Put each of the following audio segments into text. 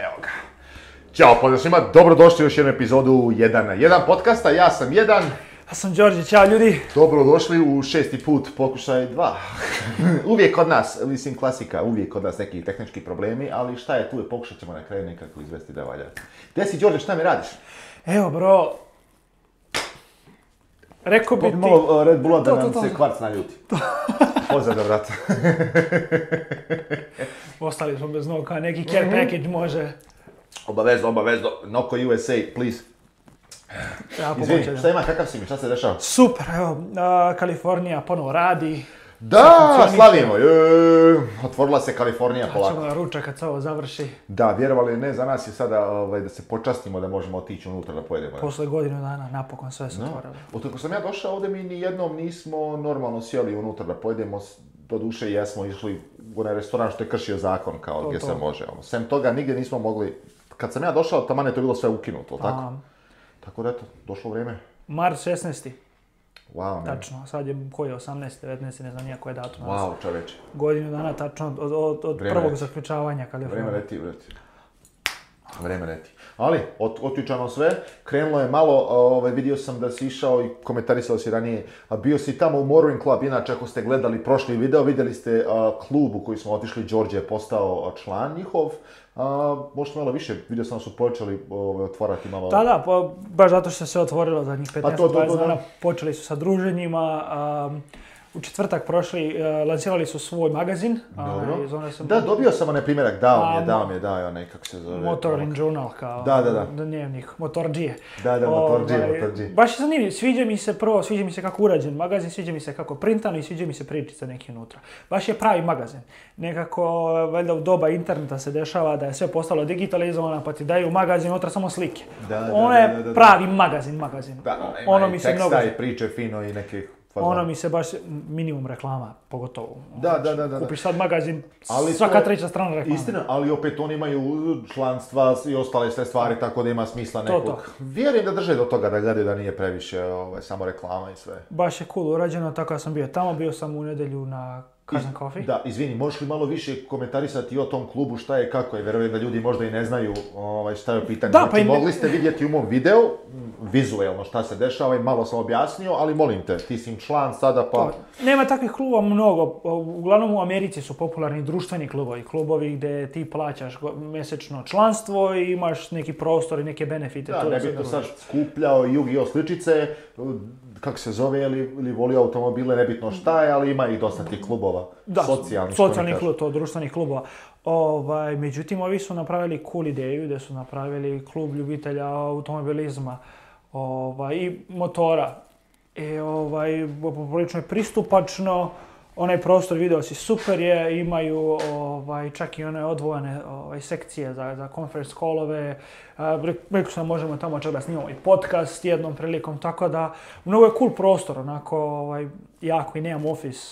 Evo ga. Ćao, pozdrav svima, dobrodošli u još jednu epizodu 1 na 1 podcasta, ja sam jedan. Ja sam Đorđe, čao ljudi. Dobrodošli u šesti put, pokušaj 2. uvijek kod nas, mislim klasika, uvijek kod nas neki tehnički problemi, ali šta je tu je, pokušat ćemo na kraju nekako izvesti da valja. Gdje si Đorđe, šta mi radiš? Evo bro, Rekao bi ti... Eh, Red Bulla da nam se kvarc naljuti. Pozdrav, brate. Ostali smo bez noka, neki care mhm. package može. Obavezno, obavezno. Noko USA, please. Izvini, šta ima, kakav si mi, šta se dešava? Super, evo, Kalifornija ponovo radi, da, slavimo. E, otvorila se Kalifornija polako. Da, ćemo ruča kad se ovo završi. Da, vjerovali ne, za nas je sada ovaj, da se počastimo da možemo otići unutra da pojedemo. Posle godinu dana napokon sve se otvorilo. Otako sam ja došao ovdje mi ni jednom nismo normalno sjeli unutra da pojedemo. Do duše jesmo išli u onaj restoran što je kršio zakon kao gdje se može. Ono. Sem toga nigdje nismo mogli, kad sam ja došao, tamo je to bilo sve ukinuto, tako? Tako da eto, došlo vrijeme. Mar 16. Wow, tačno, sad je koji je 18, 19, ne znam nijako je datum. Wow, čoveče. Godinu dana tačno od, od, od prvog zaključavanja kada je... Vreme leti, leti. Vreme leti. Ali, ot, otičano sve, krenulo je malo, ovaj, vidio sam da si išao i komentarisao si ranije, a bio si tamo u Morwin Club, inače ako ste gledali prošli video, vidjeli ste klub u koji smo otišli, Đorđe je postao član njihov, a, malo više, vidio sam da su počeli ovaj, otvarati malo... Da, da, baš zato što se otvorilo zadnjih 15-20 dana, počeli su sa druženjima, u četvrtak prošli, uh, e, lancirali su svoj magazin. Dobro. Uh, zove da, dobio sam onaj primjerak, dao mi je, dao mi je, dao je onaj, kako se zove. Motor in Journal, kao. Da, da, da. Dnevnik, Motor G. Da, da, Motor G, ovaj, Motor G. Baš je zanimljiv, sviđa mi se prvo, sviđa mi se kako urađen magazin, sviđa mi se kako printano i sviđa mi se pričica neki unutra. Baš je pravi magazin. Nekako, valjda u doba interneta se dešava da je sve postalo digitalizovano, pa ti daju magazin, unutra samo slike. Da, da, Ono je da, da, pravi magazin, magazin. Da, ono, ima ono i i priče fino i nekih ona pa Ono mi se baš minimum reklama, pogotovo. Da, da, znači, da, da. Kupiš sad magazin, ali svaka treća strana reklama. Istina, ali opet oni imaju članstva i ostale sve stvari, tako da ima smisla nekog. To, to. Vjerujem da drže do toga da gledaju da nije previše ovaj, samo reklama i sve. Baš je cool urađeno, tako da sam bio tamo, bio sam u nedjelju na da, izvini, možeš li malo više komentarisati o tom klubu, šta je, kako je, verujem da ljudi možda i ne znaju ovaj, šta je pitanje. Da, znači, pa i... mogli ste vidjeti u mom videu, vizuelno šta se dešava i malo sam objasnio, ali molim te, ti si im član sada pa... nema takvih kluba mnogo, uglavnom u Americi su popularni društveni klubovi, klubovi gdje ti plaćaš mjesečno članstvo i imaš neki prostor i neke benefite. Da, sad skupljao i yu sličice, kak se zove, ili, ili voli automobile, nebitno šta je, ali ima i dosta tih klubova. Da, socijalnih, to, društvenih klubova. Ovaj, međutim, ovi su napravili cool ideju, gdje su napravili klub ljubitelja automobilizma ovaj, i motora. E, ovaj, poprilično je pristupačno, Onaj prostor video si super je, imaju ovaj, čak i one odvojene ovaj, sekcije za, za conference callove. E, Rekli sam možemo tamo čak da snimamo i podcast jednom prilikom, tako da mnogo je cool prostor, onako ovaj, ja koji nemam office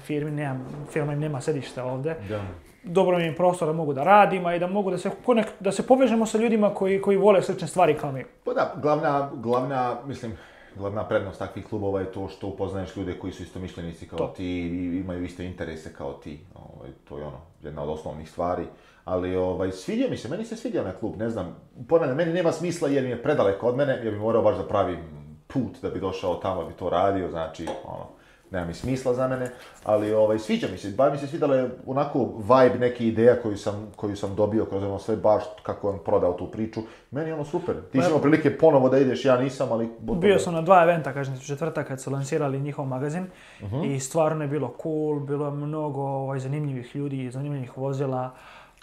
firmi, nemam, firma im nema sedište ovdje. Da. Dobro mi je prostor da mogu da radim, a i da mogu da se, konekt, da se povežemo sa ljudima koji, koji vole slične stvari kao mi. Pa da, glavna, glavna mislim, glavna prednost takvih klubova je to što upoznaješ ljude koji su istomišljenici kao ti i imaju iste interese kao ti. Ovaj, to je ono, jedna od osnovnih stvari. Ali ovaj, mi se, meni se svidio na klub, ne znam. Ponavljam, meni nema smisla jer mi je predaleko od mene, jer bi morao baš da pravim put da bi došao tamo, da bi to radio, znači, ono, nema mi smisla za mene, ali ovaj, sviđa mi se, bar mi se svidala je onako vibe neke ideja koju sam, koju sam dobio, kroz ono sve baš kako on prodao tu priču, meni je ono super. Ti si pa imao prilike ponovo da ideš, ja nisam, ali... Bio sam na dva eventa, kažem, četvrta kad su lansirali njihov magazin mhm. i stvarno je bilo cool, bilo je mnogo ovaj, zanimljivih ljudi, zanimljivih vozila,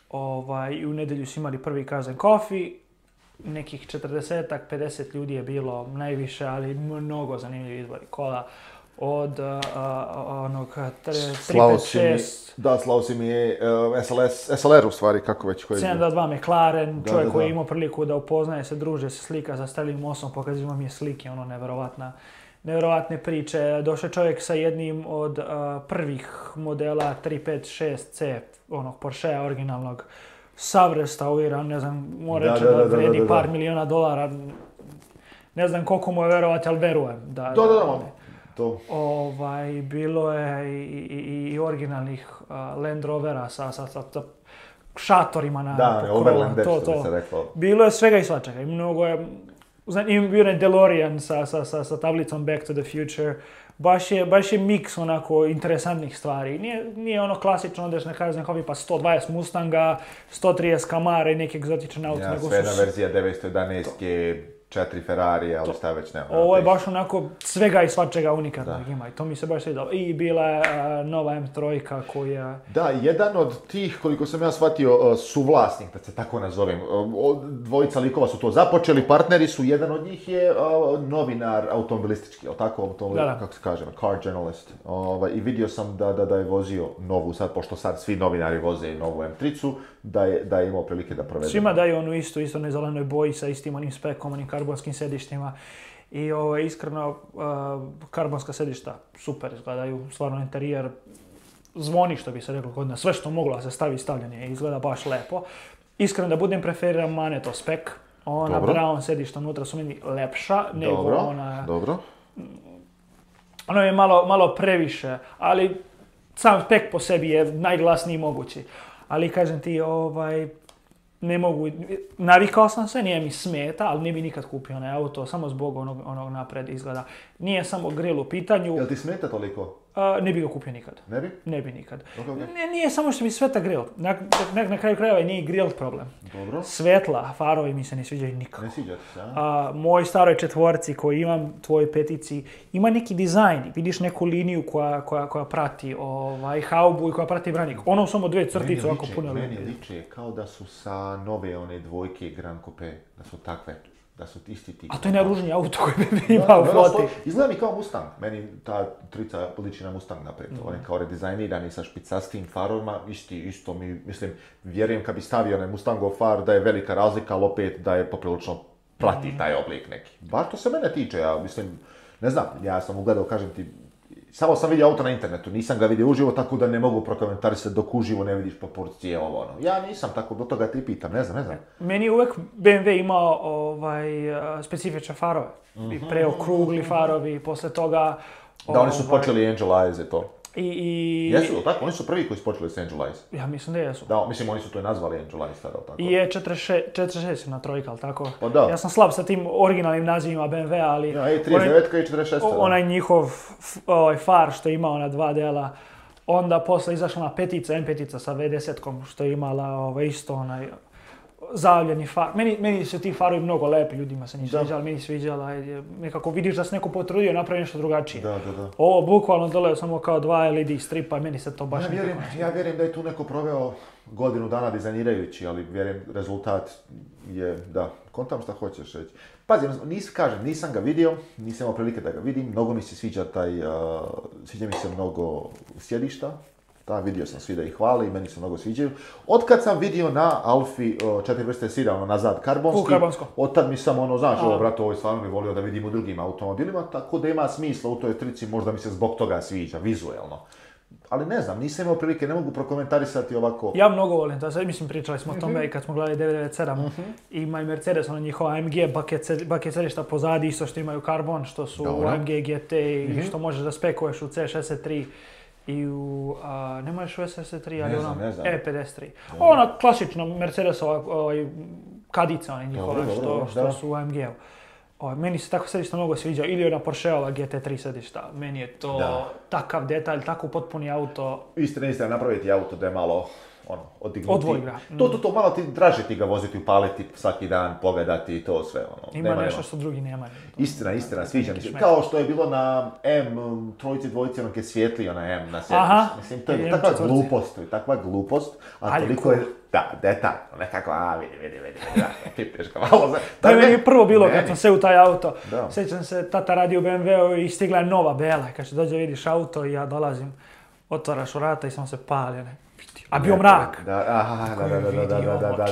ovaj, i u nedelju su imali prvi Kazan kofi, nekih 40-50 ljudi je bilo najviše, ali mnogo zanimljivih izbori kola od uh, onog 356. Da, slao si mi je uh, e, SLS, SLR u stvari, kako već koji je. 722 McLaren, čovjek koji je imao priliku da upoznaje se, druže se, slika za Sterling Mossom, pokazivao mi je slike, ono, nevjerovatna nevjerovatne priče. Došao je čovjek sa jednim od uh, prvih modela 356C, onog Porschea originalnog, sav restauriran, ne znam, mora reći da, da, da vredi par miliona dolara. Ne znam koliko mu je verovati, ali verujem. Da, da, da, Ovaj, bilo je i, i, originalnih uh, Land Rovera sa, sa, sa, sa šatorima na da, to, to. Se rekao. Bilo je svega i svačega i mnogo je... Znam, im bio je DeLorean sa, sa, sa, sa tablicom Back to the Future. Baš je, baš je miks onako interesantnih stvari. Nije, nije ono klasično da na kraju znakovi pa 120 Mustanga, 130 Camara i neki egzotičan auto. Ja, nego sve su... verzija 911 ke četiri Ferrari, ali to, već nema. Ovo je baš onako svega i svačega unikatnog ima i to mi se baš svidalo. I bila je e, nova M3 koja... Da, jedan od tih, koliko sam ja shvatio, uh, suvlasnik, da se tako nazovem. E, dvojica likova su to započeli, partneri su, jedan od njih je novinar automobilistički, o tako automobilistički, kako se kaže, car journalist. Ovaj, I vidio sam da, da, da je vozio novu sad, pošto sad svi novinari voze novu M3-cu, da je, da je imao prilike da provede. Svima daju onu istu, isto na zelenoj boji sa istim onim spekom, onim karbonskim sedištima. I ovo, ovaj, iskreno, eh, karbonska sedišta super izgledaju, stvarno interijer zvoni što bi se reklo kod nas, sve što moglo se stavi stavljanje izgleda baš lepo. Iskreno da budem preferiram Maneto spek ona Dobro. brown sedišta unutra su meni lepša nego Dobro. ona... Dobro. Ono je malo, malo previše, ali sam spek po sebi je najglasniji mogući ali kažem ti, ovaj, ne mogu, navikao sam se, nije mi smeta, ali ne bi nikad kupio onaj auto, samo zbog onog, onog napred izgleda. Nije samo grill u pitanju. Jel ti smeta toliko? ne bi ga kupio nikad. Ne bi? Ne bi nikad. Nije, samo što mi sveta grill. Na, na, kraju krajeva nije grill problem. Dobro. Svetla, farovi mi se ne sviđaju nikako. Ne sviđa se, a? Moj staroj četvorci koji imam, tvoj petici, ima neki dizajn. Vidiš neku liniju koja, prati ovaj, haubu i koja prati branik. Ono samo dve crtice ovako puno Meni liče kao da su sa nove one dvojke Grand Coupe, da su takve da su ti. A to je najružniji auto koji bi imao floti. Izgleda mi kao Mustang. Meni ta trica liči na Mustang naprijed. Mhm. On je kao redizajnirani sa špicastim farovima. Isti, isto mi, mislim, vjerujem kad bi stavio na Mustango far da je velika razlika, ali opet da je poprilično plati mhm. taj oblik neki. Bar to se mene tiče, ja mislim, ne znam, ja sam ugledao, kažem ti, samo sam vidio auto na internetu, nisam ga vidio uživo, tako da ne mogu prokomentarisati dok uživo ne vidiš proporcije ovo ono. Ja nisam tako, do toga ti pitam, ne znam, ne znam. Meni je uvek BMW imao ovaj, e, specifične farove, mm-hmm. preokrugli farovi, posle toga... Da, oni su ovaj, počeli Angel Eyes to. I, i... Jesu, li tako? Oni su prvi koji su počeli s Angel Eyes. Ja mislim da jesu. Da, mislim oni su to i nazvali Angel Eyes tada, tako? I je 46, na trojka, ali tako? Pa da. Ja sam slab sa tim originalnim nazivima BMW-a, ali... Ja, i 39 i 46 Onaj njihov ovaj, far što je imao na dva dela, onda posle izašla na petica, M petica sa V10-kom što je imala ovaj, isto onaj... Zavljeni far. Meni, meni se ti farovi mnogo lepi, ljudima se nisu sviđali, meni sviđala. Nekako vidiš da se neko potrudio, napravi nešto drugačije. Da, da, da. Ovo bukvalno dole samo kao dva LED stripa i meni se to baš ja vjerujem, Ja vjerujem da je tu neko proveo godinu dana dizajnirajući, ali vjerujem rezultat je, da, kontam šta hoćeš reći. Pazi, ono, nis, kažem, nisam ga vidio, nisam imao prilike da ga vidim, mnogo mi se sviđa taj, sviđa mi se mnogo sjedišta, da, vidio sam svi da ih hvali, meni se mnogo sviđaju. Otkad sam vidio na Alfi četiri vrste sira, ono nazad karbonski, U, karbonsko. od tad mi sam ono, znaš, ovo brato, ovo je stvarno mi volio da vidim u drugim automobilima, tako da ima smisla u toj trici, možda mi se zbog toga sviđa, vizuelno. Ali ne znam, nisam imao prilike, ne mogu prokomentarisati ovako. Ja mnogo volim to, sad mislim pričali smo o tome i mhm. kad smo gledali 997 mhm. ima i Mercedes, ono njihova AMG, bucket središta pozadi, isto što imaju karbon, što su AMG GT i mhm. što možeš da spekuješ u C63 i u, a, nema još u SS3, ali ono, E53. Ona klasična Mercedesova ovaj, kadica njihova dobro, što, dobro, što su u AMG-u. Ovaj, meni se tako sedišta mnogo sviđa, ili ona Porscheova GT3 sedišta, meni je to da. takav detalj, tako potpuni auto. Istina, istina, napraviti auto da je malo ono, odignuti. To, to, mm. to, malo ti draže ti ga voziti u paleti svaki dan, pogledati i to sve, ono. Ima nema, nešto što drugi nema. Istina, ono, istina, sviđa mi se. Kao što je bilo na M, um, trojici, dvojici, onak je svijetlio na M, na Aha. Mislim, to je takva četvrci. glupost, to je takva glupost, a Ali toliko je da, detalj, nekako, ono a vidi, vidi, vidi, da, ga malo za... To je meni prvo bilo kad sam se u taj auto, sjećam se, tata radi u BMW-u i stigla je nova bela, kad dođe vidiš auto i ja dolazim, otvaraš vrata i sam se palio, a bio mrak. Da, da, da, da, da, da,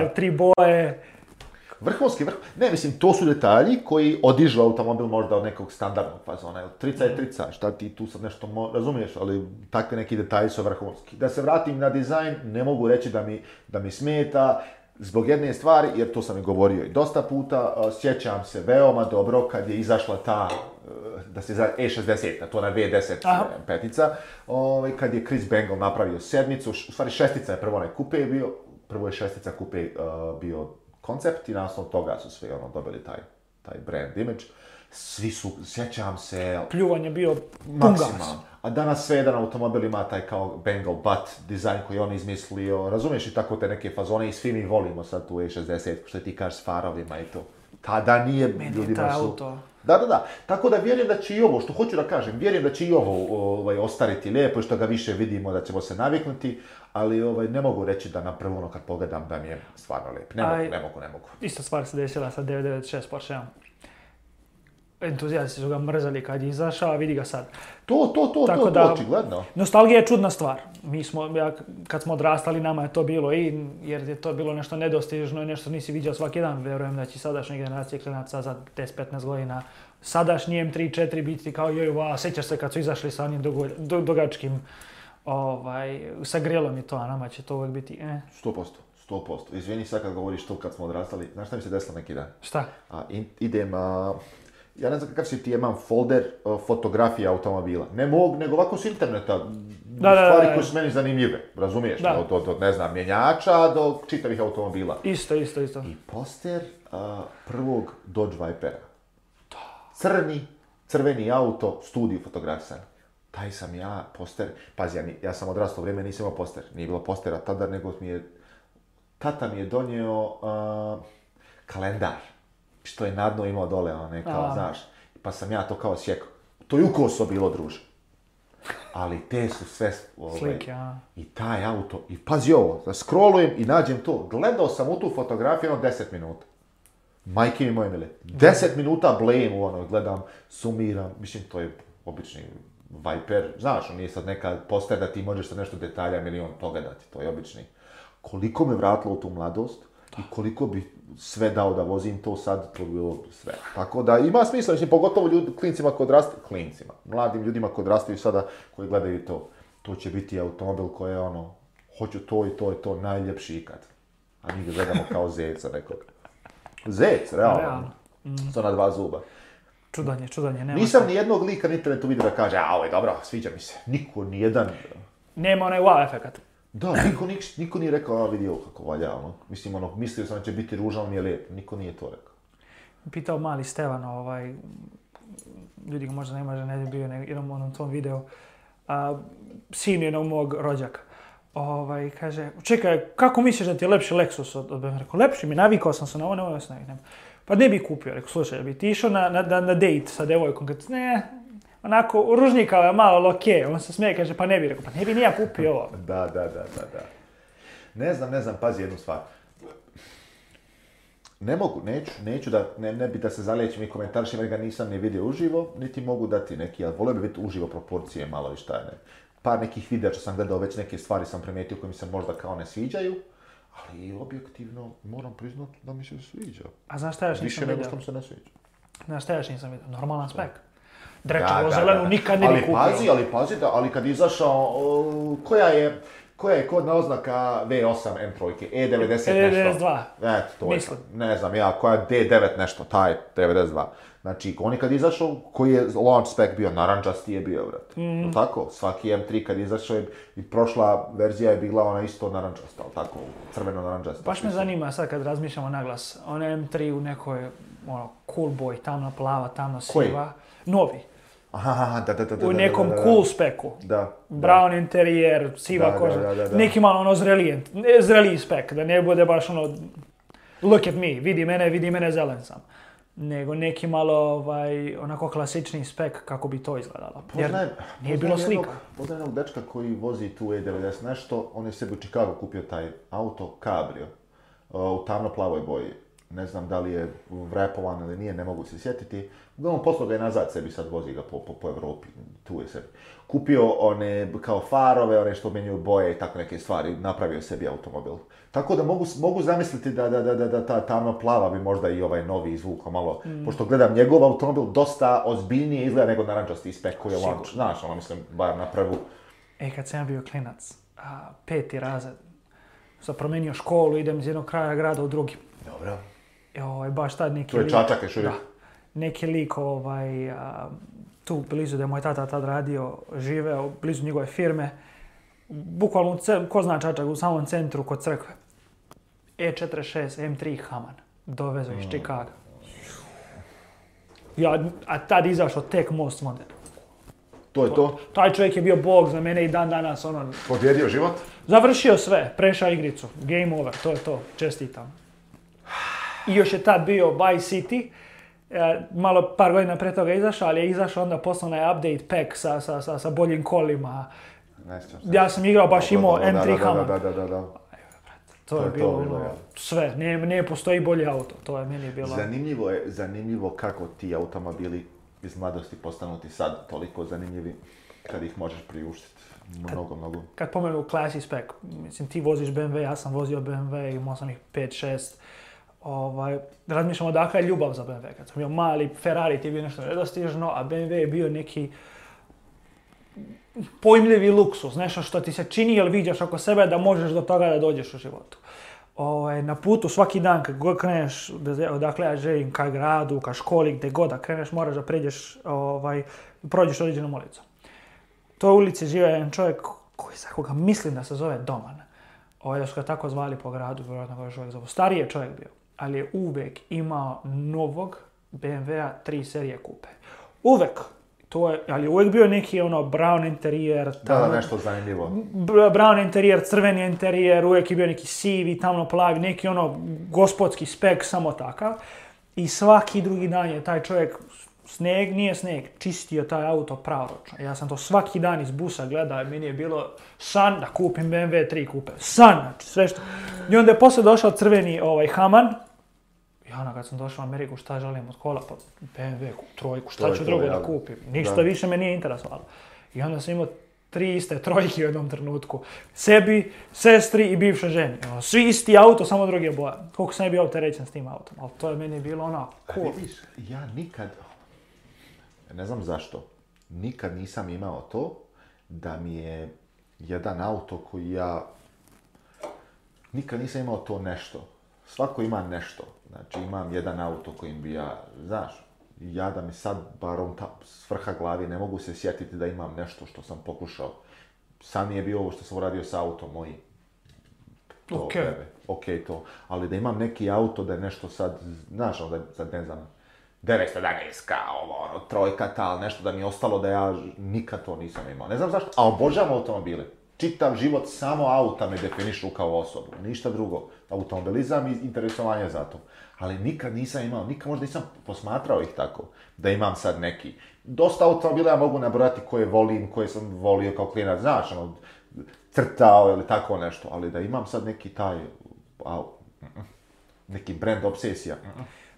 ono, tri boje. Vrhunski, vrh... Ne, mislim, to su detalji koji odižu automobil možda od nekog standardnog fazona. Trica je mm. trica, šta ti tu sad nešto razumiješ, ali takvi neki detalji su vrhunski. Da se vratim na dizajn, ne mogu reći da mi, da mi smeta, zbog jedne stvari, jer to sam i govorio i dosta puta, sjećam se veoma dobro kad je izašla ta da se za E60, to na V10 petica, ovaj, kad je Chris Bangle napravio sedmicu, u stvari šestica je prvo onaj kupe bio, prvo je šestica kupe uh, bio koncept i na osnovu toga su sve ono, dobili taj, taj brand image. Svi su, sjećam se... Pljuvanje bio maksimalno. A danas sve jedan automobil ima taj kao Bengal butt dizajn koji je on izmislio, razumiješ i tako te neke fazone i svi mi volimo sad tu E60, što ti kažeš s farovima i to. Tada nije, Meni ljudima je su... auto da, da, da. Tako da vjerujem da će i ovo, što hoću da kažem, vjerujem da će i ovo ovaj, ostariti lijepo i što ga više vidimo da ćemo se naviknuti, ali ovaj, ne mogu reći da na prvo ono kad pogledam da mi je stvarno lijep. Ne, Aj, mogu, ne mogu, ne mogu. Isto stvar se desila sa 996 porsche entuzijasti su ga mrzali kad je izašao, a vidi ga sad. To, to, to, to, to, očigledno. Nostalgija je čudna stvar. Mi smo, ja, kad smo odrastali, nama je to bilo i, jer je to bilo nešto nedostižno i nešto nisi viđao svaki dan. Vjerujem da će sadašnje generacije klinaca za 10-15 godina sadašnji M3-4 biti kao joj, a sećaš se kad su izašli sa onim dogo, ovaj, sa grelom i to, a nama će to uvijek biti eh. 100%. 100%. Izvini sad kad govoriš to kad smo odrastali, znaš šta mi se desilo neki dan? Šta? A, idem, a, ja ne znam kakav si ti imam folder fotografija automobila. Ne mog, nego ovako s interneta. Da, da, stvari da, koje su meni zanimljive, razumiješ? Od, od, od, ne znam, mjenjača do čitavih automobila. Isto, isto, isto. I poster prvog Dodge Vipera. Crni, crveni auto, studiju fotografisan. Taj sam ja poster, pazi, ja, ja sam odrastao vrijeme, nisam imao poster. Nije bilo postera tada, nego mi je, tata mi je donio kalendar što je nadno imao dole, ono, kao, znaš. Pa sam ja to kao sjekao. To je u bilo, druže. Ali te su sve... Ove, ovaj, I taj auto, i pazi ovo, scrollujem i nađem to. Gledao sam u tu fotografiju ono deset minuta. Majke mi moje mile, 10 minuta blame u ono, gledam, sumiram, mislim to je obični Viper, znaš, on nije sad neka postaje da ti možeš sa nešto detalja milion toga dati, to je obični. Koliko me vratilo u tu mladost, i koliko bi sve dao da vozim to sad, to bi bilo sve. Tako da ima smisla, Znači, pogotovo ljud, klincima koji odrastaju, klincima, mladim ljudima koji odrastaju sada, koji gledaju to. To će biti automobil koji je ono, hoću to i to i to, najljepši ikad. A mi ga gledamo kao zeca nekog. Zec, realno. Realno. Mm. Sa dva zuba. Čudanje, čudanje, nema Nisam ni jednog lika na internetu vidio da kaže, a ovo je dobro, sviđa mi se. Niko, ni jedan. Nema onaj wow efekat. Da, niko, niko nije rekao, a ovo kako valja, ono. Mislim, ono, mislio sam da će biti ružan, ali je lijep. Niko nije to rekao. Pitao mali Stevan, ovaj, ljudi ga možda ne ne bi bio na jednom onom tom videu, a, sin jednog mog rođaka. Ovaj, kaže, čekaj, kako misliš da ti je lepši Lexus od, od BMW? Rekao, lepši mi, navikao sam se na ovo, ne ovo Pa ne bi kupio, rekao, slušaj, bi ti išao na, na, na, date sa devojkom, kad ne, onako je malo loke, on se smije kaže pa ne bi, pa ne bi nija kupio ovo. Da, da, da, da, da. Ne znam, ne znam, pazi jednu stvar. Ne mogu, neću, neću da, ne, ne bi da se zalijećim i komentaršim jer ga nisam ni vidio uživo, niti mogu dati neki, ali volio bi biti uživo proporcije malo i šta ne. Par nekih videa što sam gledao, već neke stvari sam primijetio koje mi se možda kao ne sviđaju, ali objektivno moram priznati da mi se sviđa. A znaš šta još nisam vidio? Više nego što mi se ne sviđa. Znaš šta još Normalan zelenu nikad ne kupio. Ali pazi, ali pazi, da, ali kad izašao, koja je, koja je kodna oznaka V8 M3, E90 nešto? E Eto, to Mislim. ne znam ja, koja D9 nešto, taj 92. Znači, on je kad izašao, koji je launch spec bio, narančasti je bio, vrat. No, mhm. tako, svaki M3 kad izašao i prošla verzija je bila ona isto narančasta, ali tako, crveno-narančasta. Baš me zanima sad kad razmišljamo naglas, ona M3 u nekoj, ono, cool boy, tamna plava, tamna siva. Novi. Aha, da, da, da, u nekom cool speku. Da. Brown interijer, siva koža. Neki malo ono zreliji, spek, da ne bude baš ono look at me, vidi mene, vidi mene, zelen sam. Nego neki malo ovaj, onako klasični spek kako bi to izgledalo. Jer poznaj, nije bilo slika. Poznajem jednog dečka koji vozi tu E90 nešto, on je sebi u Chicago kupio taj auto, Cabrio, uh, u tamno plavoj boji ne znam da li je vrepovan ili nije, ne mogu se sjetiti. Uglavnom poslao ga je nazad sebi, sad vozi ga po, po, po Evropi, tu je sebi. Kupio one kao farove, one što menjuju boje i tako neke stvari, napravio sebi automobil. Tako da mogu, mogu zamisliti da, da, da, da ta tamno plava bi možda i ovaj novi izvukao malo, mm. pošto gledam njegov automobil dosta ozbiljnije izgleda nego narančasti ispek koji je launch. Znaš, ono mislim, bar na prvu. E, kad sam bio klinac, a, peti razred, sam promijenio školu, idem iz jednog kraja grada u drugi. Dobro. E, ovaj, baš tad neki je neki lik ovaj, tu blizu da je moj tata tad radio, živeo, blizu njegove firme. Bukvalno, ko zna Čačak, u samom centru kod crkve. E46, M3 Haman. Dovezo iz mm. Čikaga. Ja, a tad izašao tek Most Modern. To je to? Taj čovjek je bio bog za mene i dan danas ono... Povjedio život? Završio sve, prešao igricu, game over, to je to, čestitam. I još je tad bio Vice City, e, malo par godina pre toga izašao, ali je izašao onda poslao na update pack sa, sa, sa, sa boljim kolima. ja sam igrao baš imao M3 Hammond. Da, da, da, da. To, je, bilo, ono sve, nije, ne postoji bolji auto, to je meni bilo... Zanimljivo je, zanimljivo kako ti automobili iz mladosti postanu ti sad toliko zanimljivi kad ih možeš priuštiti. Mnogo, mnogo. Kad pomenu klasi spec, mislim ti voziš BMW, ja sam vozio BMW, imao sam ih 5-6, ovaj, da odakle je ljubav za BMW. Kad sam bio mali, Ferrari ti je bio nešto nedostižno, a BMW je bio neki pojmljivi luksus, nešto što ti se čini jer vidiš oko sebe da možeš do toga da dođeš u životu. Ovaj, na putu svaki dan kad god kreneš, odakle ja želim, ka gradu, ka školi, gdje god da kreneš, moraš da pređeš, ovaj, prođeš određenu ulicom. U toj ulici živa jedan čovjek koji, za koga mislim da se zove Doman. Ovaj, da su ga tako zvali po gradu, vjerojatno ga još Stariji je čovjek bio ali je uvijek imao novog BMW-a 3 serije kupe. Uvek To je, ali uvek bio neki ono brown interijer. Da, da, nešto zanimljivo. Brown interijer, crveni interijer, uvijek je bio neki sivi, tamno plavi, neki ono gospodski spek, samo takav. I svaki drugi dan je taj čovjek sneg, nije sneg, čistio taj auto pravoročno. Ja sam to svaki dan iz busa gledao i meni je bilo san da kupim BMW 3 kupe. San, znači sve što. I onda je poslije došao crveni ovaj Haman, ja ono kad sam došao u Ameriku šta želim od kola, pa BMW, trojku, šta ću drugo da kupim. Ništa više me nije interesovalo. I onda sam imao tri iste trojke u jednom trenutku. Sebi, sestri i bivšoj ženi. Ono, svi isti auto, samo druge boje. Koliko sam je bio opterećen s tim autom. Ali to je meni bilo ono, cool. Vidiš, ja nikad, ne znam zašto, nikad nisam imao to da mi je jedan auto koji ja nikad nisam imao to nešto. Svako ima nešto. Znači imam jedan auto kojim bi ja, znaš, ja da mi sad bar on ta svrha glavi, ne mogu se sjetiti da imam nešto što sam pokušao. Sam je bio ovo što sam uradio sa autom moji To ok. to. Ali da imam neki auto da je nešto sad, znaš, onda sad ne znam, 911, ovo, ono, trojka nešto da mi je ostalo da ja nikad to nisam imao. Ne znam zašto, a obožavam automobile. Čitav život samo auta me definišu kao osobu, ništa drugo. Automobilizam i interesovanje za to ali nikad nisam imao, nikad možda nisam posmatrao ih tako, da imam sad neki. Dosta automobila ja mogu nabrojati koje volim, koje sam volio kao klinac, znaš, ono, crtao ili tako nešto, ali da imam sad neki taj, neki brand obsesija.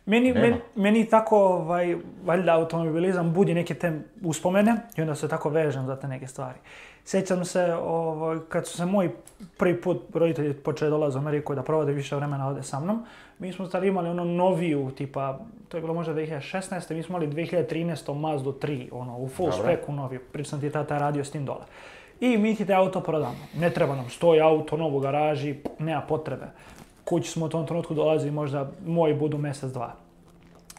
Meni, meni tako, ovaj, valjda automobilizam budi neke te uspomene i onda se tako vežem za te neke stvari. Sjećam se, ovaj, kad su se moji prvi put roditelji počeli dolaziti u Ameriku da provode više vremena ovdje sa mnom, mi smo sad imali ono noviju, tipa, to je bilo možda 2016. Mi smo imali 2013. Mazdu 3, ono, u full Dobre. specu noviju. sam ti tata radio s tim dole. I mi ti te auto prodamo. Ne treba nam, stoji auto, novo garaži, nema potrebe. Kući smo u tom trenutku dolazi možda moji budu mjesec, dva.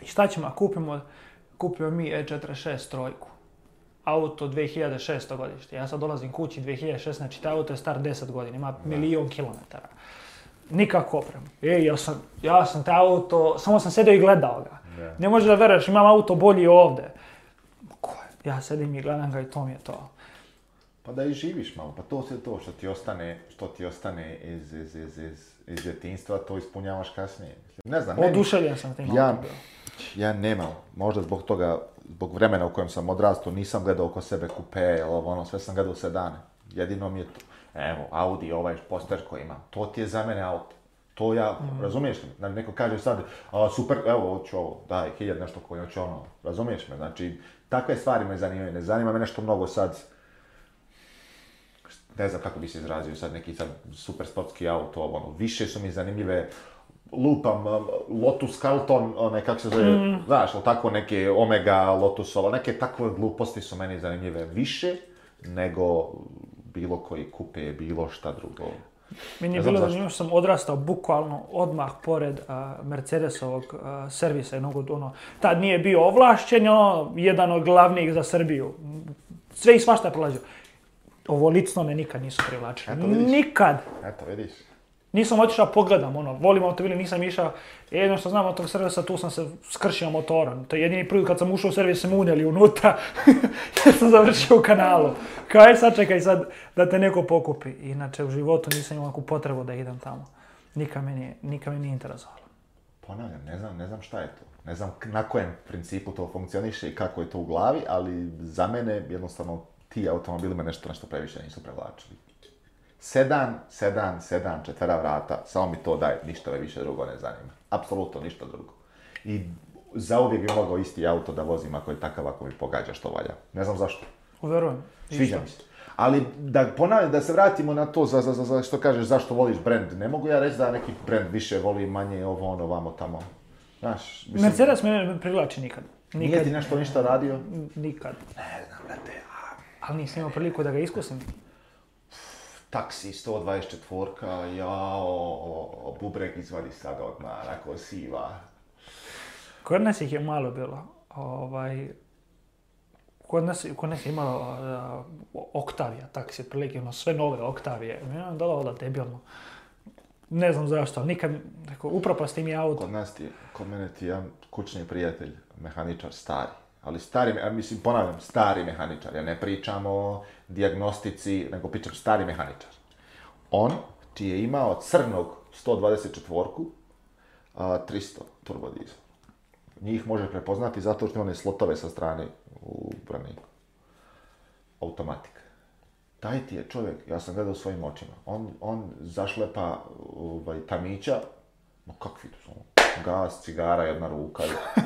I šta ćemo? Kupimo, kupio mi E46 trojku. Auto 2006. godište. Ja sad dolazim kući 2016. Taj auto je star 10 godina, ima milijon kilometara nikako opremu. E, ja sam, ja sam taj auto, samo sam sedio i gledao ga. Ne, ne možeš da veraš, imam auto bolji ovdje. Ja sedim i gledam ga i to mi je to. Pa da i živiš malo, pa to je to što ti ostane, što ti ostane iz, iz, iz, iz, iz djetinstva, to ispunjavaš kasnije. Ne znam, Oduševljen sam tim ja, ja nemam, možda zbog toga, zbog vremena u kojem sam odrastao, nisam gledao oko sebe kupe, ovo ono, sve sam gledao sedane. Jedino mi je to evo, Audi ovaj poster koji ima, to ti je za mene auto. To ja, mm. razumiješ mi, Znači, neko kaže sad, super, evo, hoću ovo, daj, hiljad nešto koji hoće ono, razumiješ me? Znači, takve stvari me zanimaju, ne zanima me nešto mnogo sad, ne znam kako bi se izrazio sad neki sad super sportski auto, ono, više su mi zanimljive, lupam, um, Lotus Carlton, onaj, kako se zove, mm. znaš, tako neke Omega ovo neke takve gluposti su meni zanimljive više nego bilo koji kupe, bilo šta drugo. Meni je bilo sam odrastao bukvalno odmah pored Mercedesovog servisa i ono, tad nije bio ovlašćen, ono, jedan od glavnih za Srbiju. Sve i svašta prolazio. Ovo licno me nikad nisu privlačili. Nikad! Eto vidiš. Nisam otišao pogledam, ono, volim automobile, nisam išao, jedno što znam od tog servisa, tu sam se skršio motorom. To je jedini prvi kad sam ušao u servis, sam unijeli unutra, sam završio u kanalu. Kao je sad čekaj sad da te neko pokupi. Inače u životu nisam imao potrebu da idem tamo. Nikad me nije, nikad me nije interesovalo. Ponavljam, ne znam, ne znam šta je to. Ne znam na kojem principu to funkcioniše i kako je to u glavi, ali za mene jednostavno ti automobili me nešto, nešto previše nisu prevlačili. Sedan, sedan, sedan, četvera vrata, samo mi to daj, ništa me više drugo ne zanima. Apsolutno ništa drugo. I zauvijek bi mogao isti auto da vozim ako je takav, ako mi pogađa što valja. Ne znam zašto. Uverujem. Sviđa mi se. Ali da ponavljam, da se vratimo na to za, za, za, što kažeš, zašto voliš brend. Ne mogu ja reći da neki brend više voli manje ovo, ono, vamo, tamo. Znaš, mislim... Mercedes me ne privlači nikad. nikad. Nije ti nešto ništa radio? Nikad. Ne znam, brate. Ali nisam imao priliku da ga iskusim taksi 124-ka, jao, bubreg izvadi sada odmah, siva. Kod nas ih je malo bilo. Ovaj, kod nas, kod nas je imao uh, eh, Oktavija, taksi, otprilike, ono, sve nove Oktavije. Ja, da, da, debilno. Ne znam zašto, ali nikad, tako, upropasti auto. Kod nas ti, kod mene ti je kućni prijatelj, mehaničar stari ali stari, ja mislim, ponavljam, stari mehaničar, ja ne pričam o diagnostici, nego pričam stari mehaničar. On ti je imao crnog 124-ku, 300 turbodizel. Njih može prepoznati zato što one slotove sa strane u braniku. Taj ti je čovjek, ja sam gledao svojim očima, on, on zašlepa ovaj, tamića, no kakvi to su, gas, cigara, jedna ruka.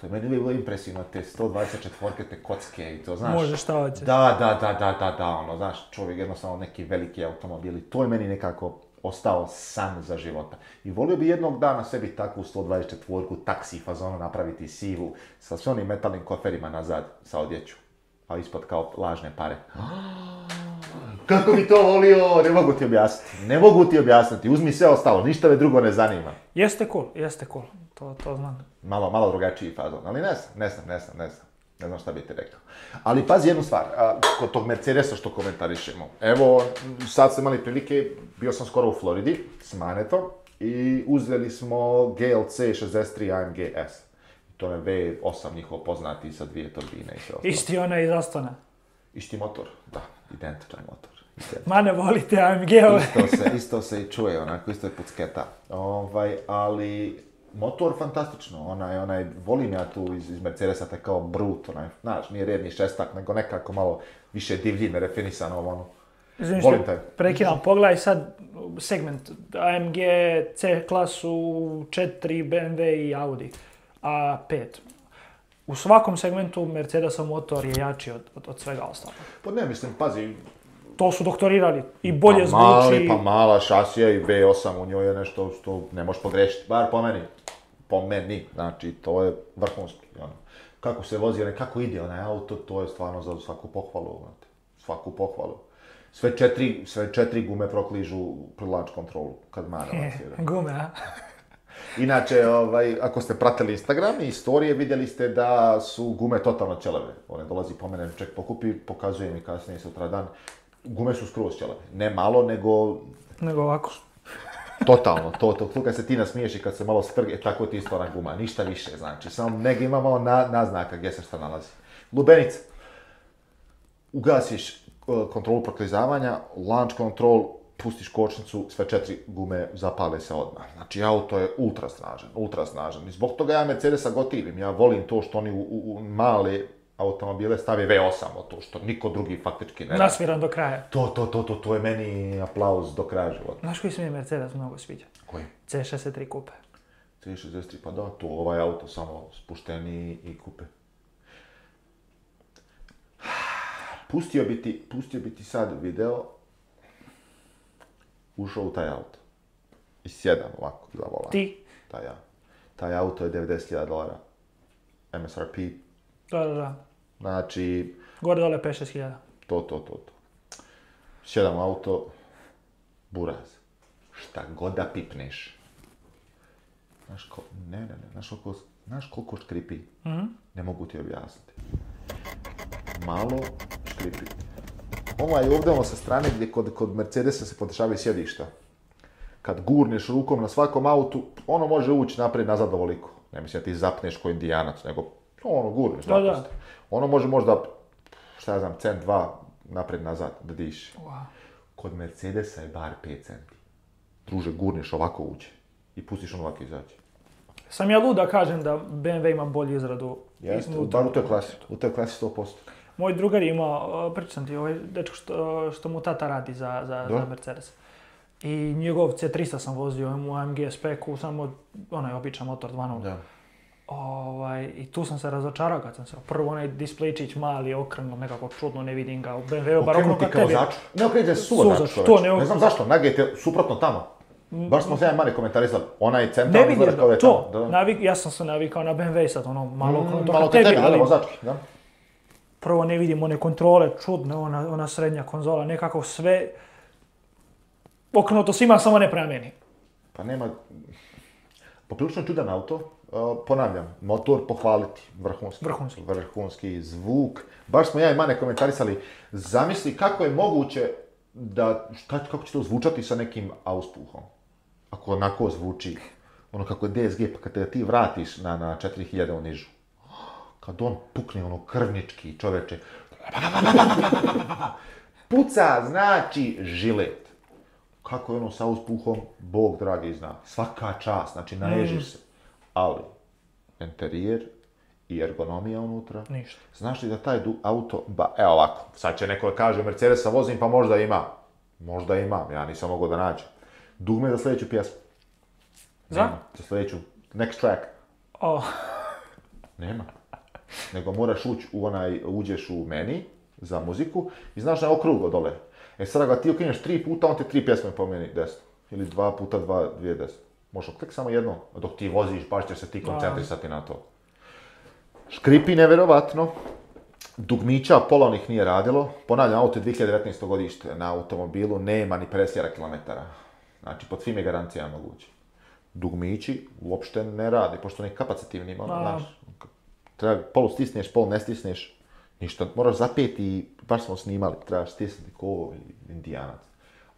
To je meni bilo impresivno, te 124-ke, te kocke i to, znaš. Može šta hoćeš. Da, da, da, da, da, da, ono, znaš, čovjek jednostavno neki veliki automobil i To je meni nekako ostao san za života. I volio bi jednog dana sebi takvu 124-ku taksi fazonu napraviti sivu sa sve onim metalnim koferima nazad sa odjeću, a ispod kao lažne pare. Kako bi to volio, ne mogu ti objasniti, ne mogu ti objasniti, uzmi sve ostalo, ništa me drugo ne zanima. Jeste cool, jeste cool, to, to znam. Malo, malo drugačiji fazon, ali ne znam, ne znam, ne znam, ne znam. Ne znam šta bi ti rekao. Ali pazi jednu stvar, a, kod tog Mercedesa što komentarišemo. Evo, sad smo imali prilike, bio sam skoro u Floridi s Manetom i uzeli smo GLC 63 AMG S. To je V8 njihov poznati sa dvije turbine i sve ostalo. Isti onaj iz Astana. Isti motor, da, identičan motor. Mane volite AMG-ove. isto, se, isto se i čuje, onako, isto je pucketa. Ovaj, ali motor fantastično, onaj, onaj, volim ja tu iz, iz Mercedesa te kao brut, onaj, znaš, nije redni šestak, nego nekako malo više divlji, refinisano, ono. volim te. Prekinam, pogledaj sad segment AMG, C klasu, 4 BMW i Audi A5. U svakom segmentu Mercedesov motor je jači od, od, od svega ostalog. Pa ne, mislim, pazi, to su doktorirali i bolje zvuči. Pa mali, pa mala šasija i V8 u njoj je nešto što ne možeš pogrešiti, bar po meni. Po meni, znači to je vrhunski. Ono. Kako se vozi, kako ide onaj auto, to je stvarno za svaku pohvalu, Znači. Svaku pohvalu. Sve četiri, sve četiri gume prokližu prilač kontrolu, kad Mara Gume, a? Inače, ovaj, ako ste pratili Instagram i storije, vidjeli ste da su gume totalno ćelave. One dolazi po mene, ček pokupi, pokazuje mi kasnije sutra dan gume su skroz Ne malo, nego... Nego ovako. Totalno, to, to, kad se ti nasmiješ i kad se malo strge, tako ti isto ona guma, ništa više, znači, samo negdje ima malo na, naznaka gdje se šta nalazi. Lubenica. Ugasiš e, kontrolu proklizavanja, launch control, pustiš kočnicu, sve četiri gume zapale se odmah. Znači, auto je ultra snažan, ultra snažan. I zbog toga ja Mercedesa gotivim, ja volim to što oni u, u male automobile stavi V8 to što niko drugi faktički ne... Nasviran do kraja. To, to, to, to, to je meni aplauz do kraja života. Znaš koji se mi Mercedes mnogo sviđa? Koji? C63 kupe. C63, pa da, tu ovaj auto samo spušteni i kupe. Pustio bi ti, pustio bi ti sad video, ušao u taj auto. I sjedam ovako za volan. Ti? Da, ja. Taj auto je 90.000 dolara. MSRP. Da, da, da. Znači... Gore dole 5 To, to, to, to. Sjedam auto, buraz. Šta god da pipneš. Znaš ko, ne, ne, ne, znaš koliko, znaš škripi? Mhm. Ne mogu ti objasniti. Malo škripi. je ovdje ono sa strane gdje kod, kod Mercedesa se podešavaju sjedišta. Kad gurneš rukom na svakom autu, ono može ući naprijed nazad ovoliko. Ne mislim da ti zapneš ko indijanac, nego pa ono gurneš, da, da. Ono može možda, šta ja znam, cent, dva, napred nazad, da diši. Kod Mercedesa je bar 5 centi. Druže, gurneš ovako uđe i pustiš ono ovako izaći. Sam ja luda kažem da BMW ima bolju izradu. Jeste, bar u toj klasi, u toj klasi 100%. Moj drugar ima, e, pričam ti, ovaj dečko što, što mu tata radi za, za, za Mercedes. I njegov C300 sam vozio, u AMG spec samo onaj običan motor 2.0. Ovaj, I tu sam se razočarao kad sam se, prvo onaj displejčić mali okrenuo nekako čudno, ne vidim ga, u BMW bar okrenuo kao tebi. Ne okrenuti se suodač, to ne, ne znam zašto, nagajte suprotno tamo. Baš smo se jedan mali komentarizali, onaj centar ne vidim, kao je tamo. Da. Navik, ja sam se navikao na BMW sad, ono, mm, malo okrenuto ono okrenuo, malo tebi, tebi, ali... Ono, da. Prvo ne vidim one kontrole, čudne, ona, ona srednja konzola, nekako sve... Okrenuto svima, samo ne prema meni. Pa nema... Poprilično čudan auto, Eh, ponavljam, motor pohvaliti, vrhunski. Vrhunski. zvuk. Baš smo ja i Mane komentarisali, zamisli kako je moguće da, šta, kako će to zvučati sa nekim auspuhom. Ako onako zvuči, ono kako je DSG, pa kad te ti vratiš na, na 4000 u nižu. Kad on pukne ono krvnički čoveče, puca znači žilet. Kako je ono sa auspuhom, Bog dragi zna. Svaka čast, znači naježiš se. Ali, interijer i ergonomija unutra. Ništa. Znaš li da taj auto, ba, evo ovako, sad će neko kaže Mercedesa vozim pa možda ima. Možda ima, ja nisam mogao da nađem. Dugme za sljedeću pjesmu. Za? Za sljedeću, next track. Oh. Nema. Nego moraš ući u onaj, uđeš u meni za muziku i znaš na je dole. E sada ga ti ukineš tri puta, on te tri pjesme pomeni desno. Ili dva puta dva, dvije desno. Možda klik samo jedno dok ti voziš, baš ćeš se ti koncentrisati na to. Škripi nevjerovatno, dugmića pola onih nije radilo. Ponavljam, auto je 2019. godište na automobilu, nema ni 50 kilometara. Znači, pod svim je garancija moguće. Dugmići uopšte ne rade, pošto nije kapacitivni, ono, znaš. Treba, polu stisneš, polu ne stisneš, ništa. Moraš zapeti i baš smo snimali, trebaš stisnuti ko indijanac.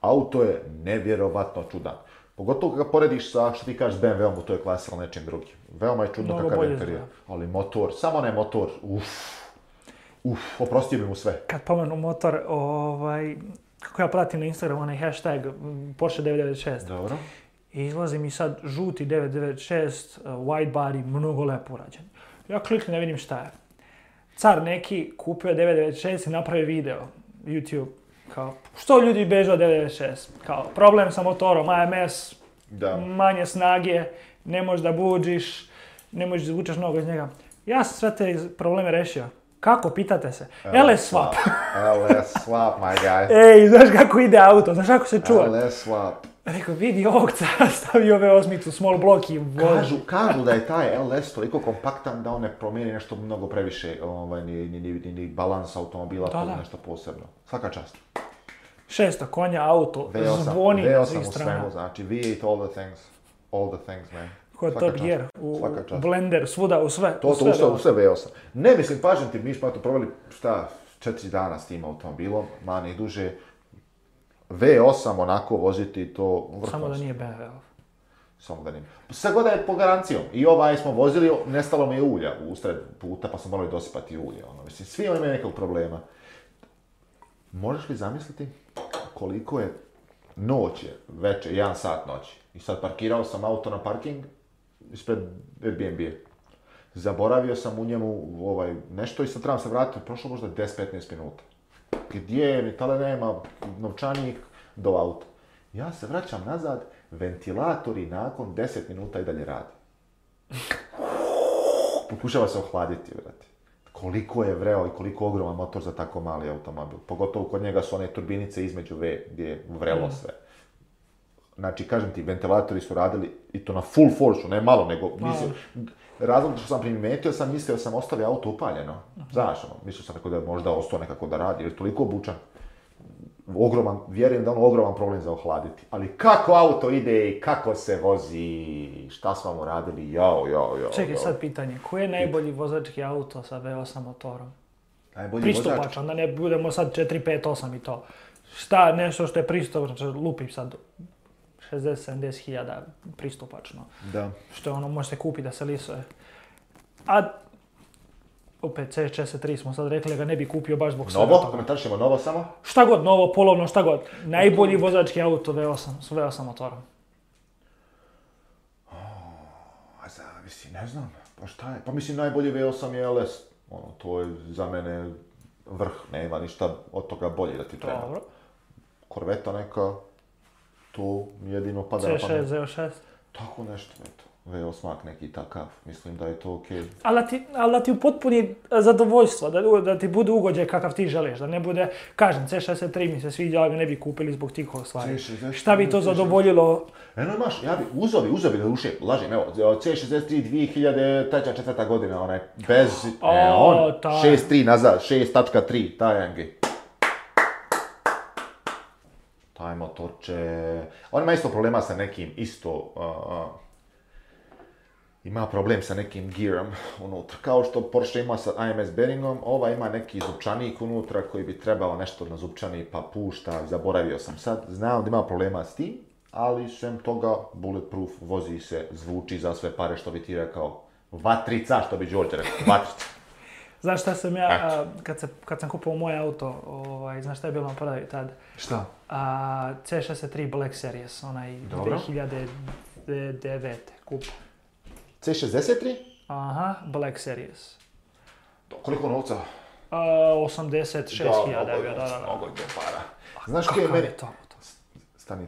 Auto je nevjerovatno čudan. Pogotovo kada porediš sa, što ti kažeš, BMW-om to je klasa ili nečim drugim. Veoma je čudno Mnogo kakav je Ali motor, samo ne motor, uff. Uff, oprostio bi mu sve. Kad pomenu motor, ovaj, kako ja pratim na Instagramu onaj hashtag Porsche 996. Dobro. I izlazi mi sad žuti 996, e, white body, mnogo lepo urađen. Ja kliknem, ne vidim šta je. Car neki kupio 996 i napravio video, YouTube. Kao, što ljudi beže od 96? E Kao, problem sa motorom, AMS, da. manje snage, ne možeš da buđiš, ne možeš da izvučeš mnogo iz njega. Ja sam sve te probleme rešio. Kako, pitate se? LS e swap. LS e swap, my guy. Ej, znaš kako ide auto, znaš kako se čuva? LS swap. Rekao, vidi ovog cara, stavi ove osmicu, small block i vozi. Kažu, kažu da je taj LS toliko kompaktan da on ne promijeni nešto mnogo previše, ovaj, ni, ni, ni, ni balans automobila, da, da. nešto posebno. Svaka čast. Šesto, konja, auto, V8, zvoni V8 svemu, znači V8 all the things, all the things, man. Ko je Top Gear, u, Blender, svuda, u sve. To, u sve, u sve, V8. Ne, mislim, pažem ti, mi smo to proveli, šta, četiri dana s tim automobilom, manje i duže V8 onako voziti to Samo da nije BMW. Samo da nije. Sve god je po garancijom. I ovaj smo vozili, nestalo mi je ulja usred puta, pa smo morali dosipati ulje. Ono. Mislim, svi oni imaju nekog problema. Možeš li zamisliti koliko je noć je, večer, jedan sat noći. I sad parkirao sam auto na parking ispred Airbnb. Zaboravio sam u njemu ovaj, nešto i sad trebam se vratiti, prošlo možda 10-15 minuta gdje, je tale nema novčanik do auta. Ja se vraćam nazad, ventilatori nakon 10 minuta i dalje radi. Pokušava se ohladiti, vrati. Koliko je vreo i koliko ogroman motor za tako mali automobil. Pogotovo kod njega su one turbinice između V, gdje je vrelo mm. sve. Znači, kažem ti, ventilatori su radili, i to na full force ne malo, nego, mislim, razlog što sam primijetio sam mislio da sam ostavio auto upaljeno. Mhm. Znaš, ono, mislio sam tako da je možda ostao nekako da radi, jer je toliko obučan. Ogroman, vjerujem da ono ogroman problem za ohladiti. Ali kako auto ide i kako se vozi, šta smo mu radili, jao, jao, jao. Čekaj sad pitanje, koji je najbolji vozački auto sa V8 motorom? Najbolji Pristupačan, da ne budemo sad 4, 5, 8 i to. Šta, nešto što je pristupačno, lupim sad, 60-70 hiljada pristupačno. Da. Što je ono, može se kupiti da se lisuje. A opet C63 smo sad rekli da ga ne bi kupio baš zbog svega Novo? Komentar ćemo novo samo? Šta god novo, polovno, šta god. Najbolji vozački auto V8 s V8 motorom. Oh, a zavisi, ne znam. Pa šta je? Pa mislim najbolji V8 je LS. Ono, to je za mene vrh, nema ništa od toga bolje da ti treba. Dobro. Korveta neka, to jedino pada C6, Z6? Tako nešto, eto. V8 neki takav, mislim da je to okej. Okay. Ali ti, potpuni da ti upotpuni e, zadovoljstvo, da, da ti bude ugođaj kakav ti želiš, da ne bude, kažem, C63 mi se sviđa, ali ne bi kupili zbog tih stvari. Šta bi to zadovoljilo? Eno imaš, ja bi, uzovi, uzovi da duše, lažem, evo, C63 2004. godine, onaj, bez, e, on, 6.3 nazad, 6.3, taj to Torče... On ima isto problema sa nekim, isto... ima problem sa nekim gearom unutra. Kao što Porsche ima sa AMS bearingom, ova ima neki zupčanik unutra koji bi trebao nešto na zupčani pa pušta, zaboravio sam sad. Znam da ima problema s tim, ali sem toga bulletproof vozi se, zvuči za sve pare što bi ti rekao. Vatrica, što bi Đorđe rekao, vatrica. Znaš šta sam ja, kad, se, kad sam kupao moj auto, ovaj, znaš šta je bilo na prodaju tad? Šta? A, C63 Black Series, onaj Dobro. 2009. kup. C63? Aha, Black Series. Do, koliko novca? A, 86.000 da, da, da, da. Mnogo je to para. Znaš koji je meni... to? Stani.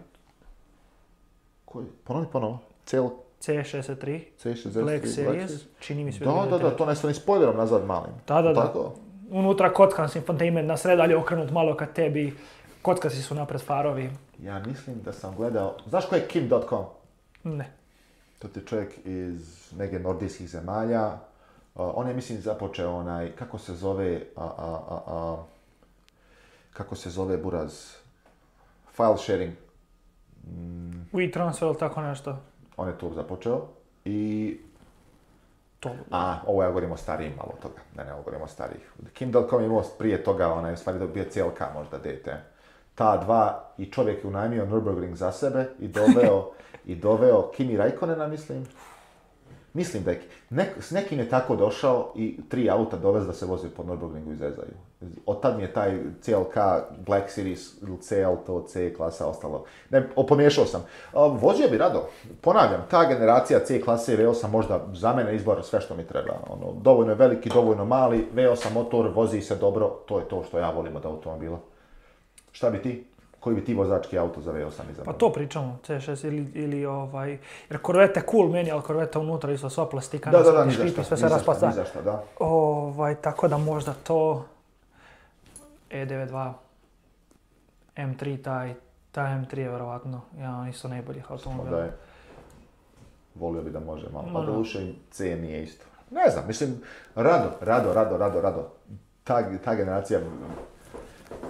Ponovi ponovo. Cel... C63, C63 Black Series, čini mi se. Da, da, da, to ne ni spoilerom nazad malim. Da, da, Tako? da. Unutra kockan si infotainment na sred, ali okrenut malo ka tebi. Kockasi su napred farovi. Ja mislim da sam gledao... Znaš ko je Kim.com? Ne. To ti čovjek iz neke nordijskih zemalja. Uh, on je, mislim, započeo onaj, kako se zove, a, a, a, kako se zove buraz, file sharing. Mm. WeTransfer ili tako nešto? on je to započeo i... To... A, ovo ja govorim o starijim malo toga, ne, ne, ovo govorim o starijih. Kim.com je imao prije toga, onaj, u stvari bio CLK možda, dete, Ta dva i čovjek je unajmio Nürburgring za sebe i doveo, i doveo Kimi na mislim. Mislim da je, nek, s nekim je tako došao i tri auta dovez da se vozi po Nürburgringu i zezaju. Od tad mi je taj CLK, Black Series, CL, to C klasa, ostalo. Ne, opomiješao sam. Vozio bi rado. Ponavljam, ta generacija C klase V8 možda za mene izbor sve što mi treba. Ono, dovoljno je veliki, dovoljno mali, V8 motor, vozi se dobro, to je to što ja volim od automobila. Šta bi ti? koji bi ti vozački auto za V8 izabrao? Pa to pričamo, C6 ili, ili ovaj... Jer je cool meni, ali corvette unutra isto sva plastika, da, da, da, sve se raspasta. Da, da. Ovaj, tako da možda to... E92, M3 taj, taj M3 je vjerovatno jedan ja, isto najboljih automobila. Pa da je. Volio bi da može malo, pa C nije isto. Ne znam, mislim, rado, rado, rado, rado, rado. Ta, ta generacija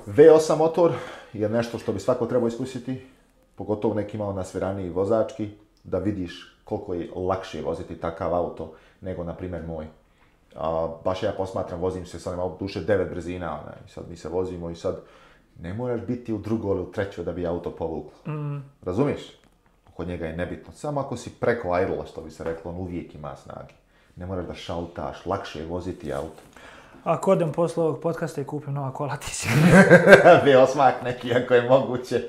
V8 motor je nešto što bi svako trebao iskusiti, pogotovo neki malo nasviraniji vozački, da vidiš koliko je lakše voziti takav auto nego, na primjer, moj. A, baš ja posmatram, vozim se sad auto duše 9 brzina, i sad mi se vozimo i sad ne moraš biti u drugo ili u trećo da bi auto povuklo. Mm. Razumiješ? Kod njega je nebitno. Samo ako si preko idola, što bi se reklo, on uvijek ima snage. Ne moraš da šaltaš, lakše je voziti auto. Ako odem posle ovog podcasta i kupim nova kola, ti si... Bi osmak neki, ako je moguće.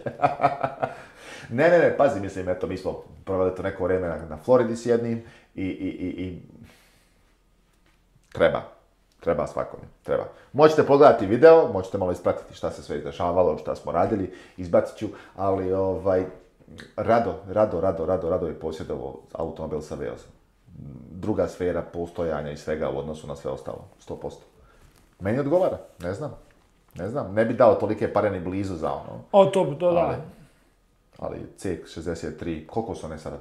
ne, ne, ne, pazi, mislim, eto, mi smo proveli to neko vrijeme na, Floridi s jednim i, i, i, i... treba. Treba svakom, treba. Možete pogledati video, možete malo ispratiti šta se sve izdešavalo, šta smo radili, izbacit ću, ali ovaj, rado, rado, rado, rado, rado je posjedovao automobil sa V8. druga sfera postojanja i svega u odnosu na sve ostalo, 100%. Meni odgovara, ne znam. Ne znam, ne bi dao tolike pare ni blizu za ono. O, to bi, to da. Ali, ali C63, koliko su one sada?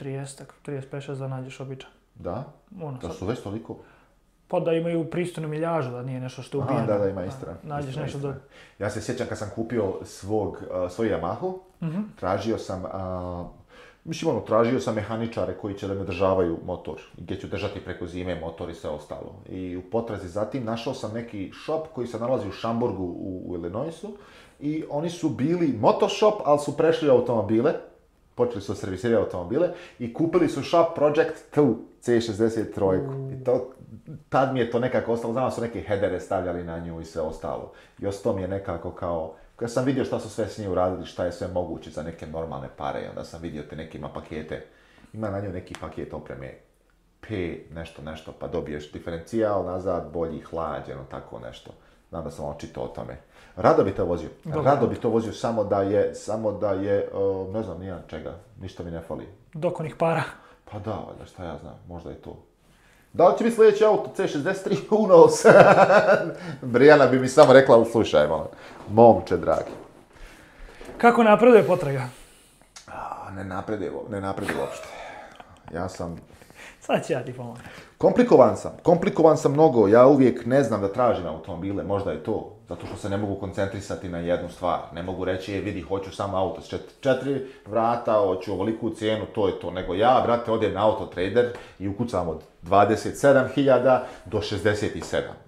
30, 35, za da nađeš običan. Da? Ono, da su već toliko? Pa da imaju pristojnu miljažu, da nije nešto što ubijeno. da, da, ima istra. Da, nađeš nešto Ja se sjećam kad sam kupio svog, uh, svoju Yamahu, mhm. tražio sam Mislim, ono, tražio sam mehaničare koji će da me održavaju motor, gdje ću držati preko zime motor i sve ostalo. I u potrazi zatim našao sam neki shop koji se nalazi u Šamburgu u, Illinoisu i oni su bili motoshop, ali su prešli automobile, počeli su servisirati automobile i kupili su Shop Project 2 C63. Mm. I to, tad mi je to nekako ostalo, znam su neke hedere stavljali na nju i sve ostalo. I ostalo mi je nekako kao kad sam vidio šta su sve s njim uradili, šta je sve moguće za neke normalne pare, onda sam vidio te neke ima pakete, ima na nju neki paket opreme, P nešto nešto, pa dobiješ diferencijal nazad, bolji hlađeno, ono tako nešto. Znam da sam očito o tome. Rado bi to vozio. Rado bi to vozio samo da je, samo da je, ne znam, nijedan čega, ništa mi ne fali. Dok onih para. Pa da, valjda, šta ja znam, možda je to. Da li će sljedeći auto C63 Unos? Brijana bi mi samo rekla, slušaj malo, momče dragi. Kako napreduje potraga? ne napreduje, ne napreduje uopšte. Ja sam... Sad ću ja ti pomoći. Komplikovan sam, komplikovan sam mnogo, ja uvijek ne znam da tražim automobile, možda je to, zato što se ne mogu koncentrisati na jednu stvar, ne mogu reći, je vidi, hoću samo auto s četiri, vrata, hoću ovoliku cijenu, to je to, nego ja, brate, odem na auto i ukucam od 27.000 do 67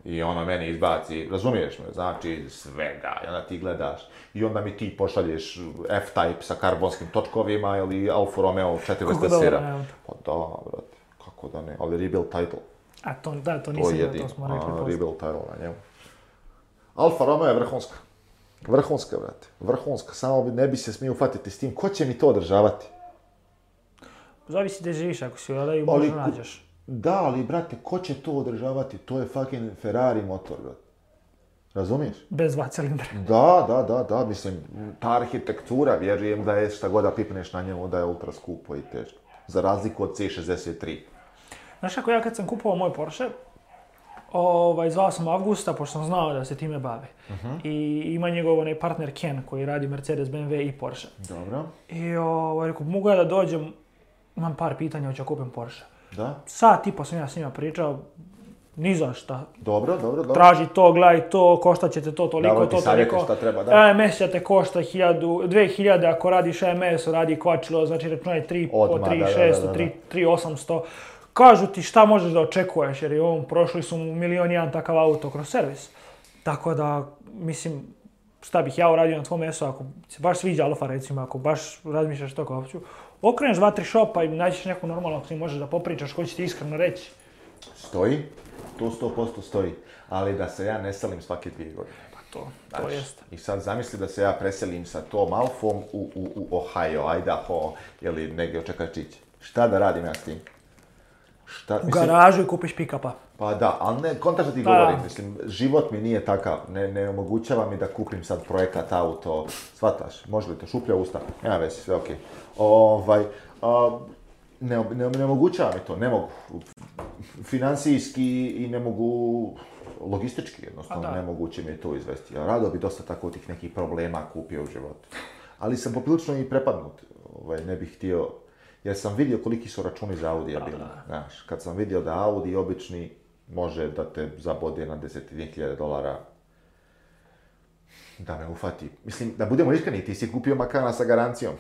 i ono meni izbaci, razumiješ me, znači svega, i onda ti gledaš i onda mi ti pošalješ F-Type sa karbonskim točkovima ili Alfa Romeo 400 sira. Pa tako da ne, ali rebuild title. A to, da, to nisam to, to smo rekli. A, rebuild title na njemu. Alfa Romeo je vrhunska. Vrhunska, brate. Vrhunska. Samo ne bi se smio ufatiti s tim. Ko će mi to održavati? Zavisi gdje živiš, ako si u LA-u možda nađeš. Da, ali brate, ko će to održavati? To je fucking Ferrari motor, brate. Razumiješ? Bez dva cilindra. Da, da, da, da, mislim, ta arhitektura, vjerujem da je šta god da pipneš na njemu, da je ultra skupo i teško. Za razliku od C63. Znaš kako ja kad sam kupovao moj Porsche, ovaj, zvao sam Augusta pošto sam znao da se time bave. Uh-huh. I ima njegov onaj partner Ken koji radi Mercedes, BMW i Porsche. Dobro. I ovaj, rekao, mogu ja da dođem, imam par pitanja, hoću kupim Porsche. Da? Sad tipa sam ja s njima pričao, ni za šta. Dobro, dobro, dobro. Traži to, gledaj to, košta će te to toliko, Davo to toliko. šta treba, da. AMS će te košta 1000, 2000 ako radiš AMS-u, e radi kvačilo, znači računaj 3, 3, da, 600, da, 3, 800 kažu ti šta možeš da očekuješ, jer je on, prošli su mu milion jedan takav auto kroz servis. Tako da, mislim, šta bih ja uradio na tvom mjestu, ako se baš sviđa Alfa recimo, ako baš razmišljaš to kao opću, okreneš dva, tri šopa i nađeš neku normalnu ti možeš da popričaš, ko ti iskreno reći. Stoji, tu posto stoji, ali da se ja ne salim svake dvije godine. Pa to, to jeste. I sad zamisli da se ja preselim sa tom Alfom u, u, Ohio, Idaho, ili negdje očekačić. Šta da radim ja s tim? Šta, u garažu i kupiš pick Pa da, ali ne, kontaš da ti govorim, mislim, život mi nije takav, ne, ne omogućava mi da kupim sad projekat, auto, shvataš, može li to, šuplja usta, nema veze, sve okej. Ovaj, ne, ne, ne omogućava mi to, ne mogu, financijski i ne mogu, logistički jednostavno nemoguće mi je to izvesti. Ja rado bi dosta tako tih nekih problema kupio u životu. Ali sam poprilično i prepadnut, ovaj, ne bih htio jer sam vidio koliki su računi za Audija bili. Znaš, kad sam vidio da Audi obični može da te zabode na 10.000 dolara da me ufati. Mislim, da budemo iskreni, ti si kupio Makana sa garancijom.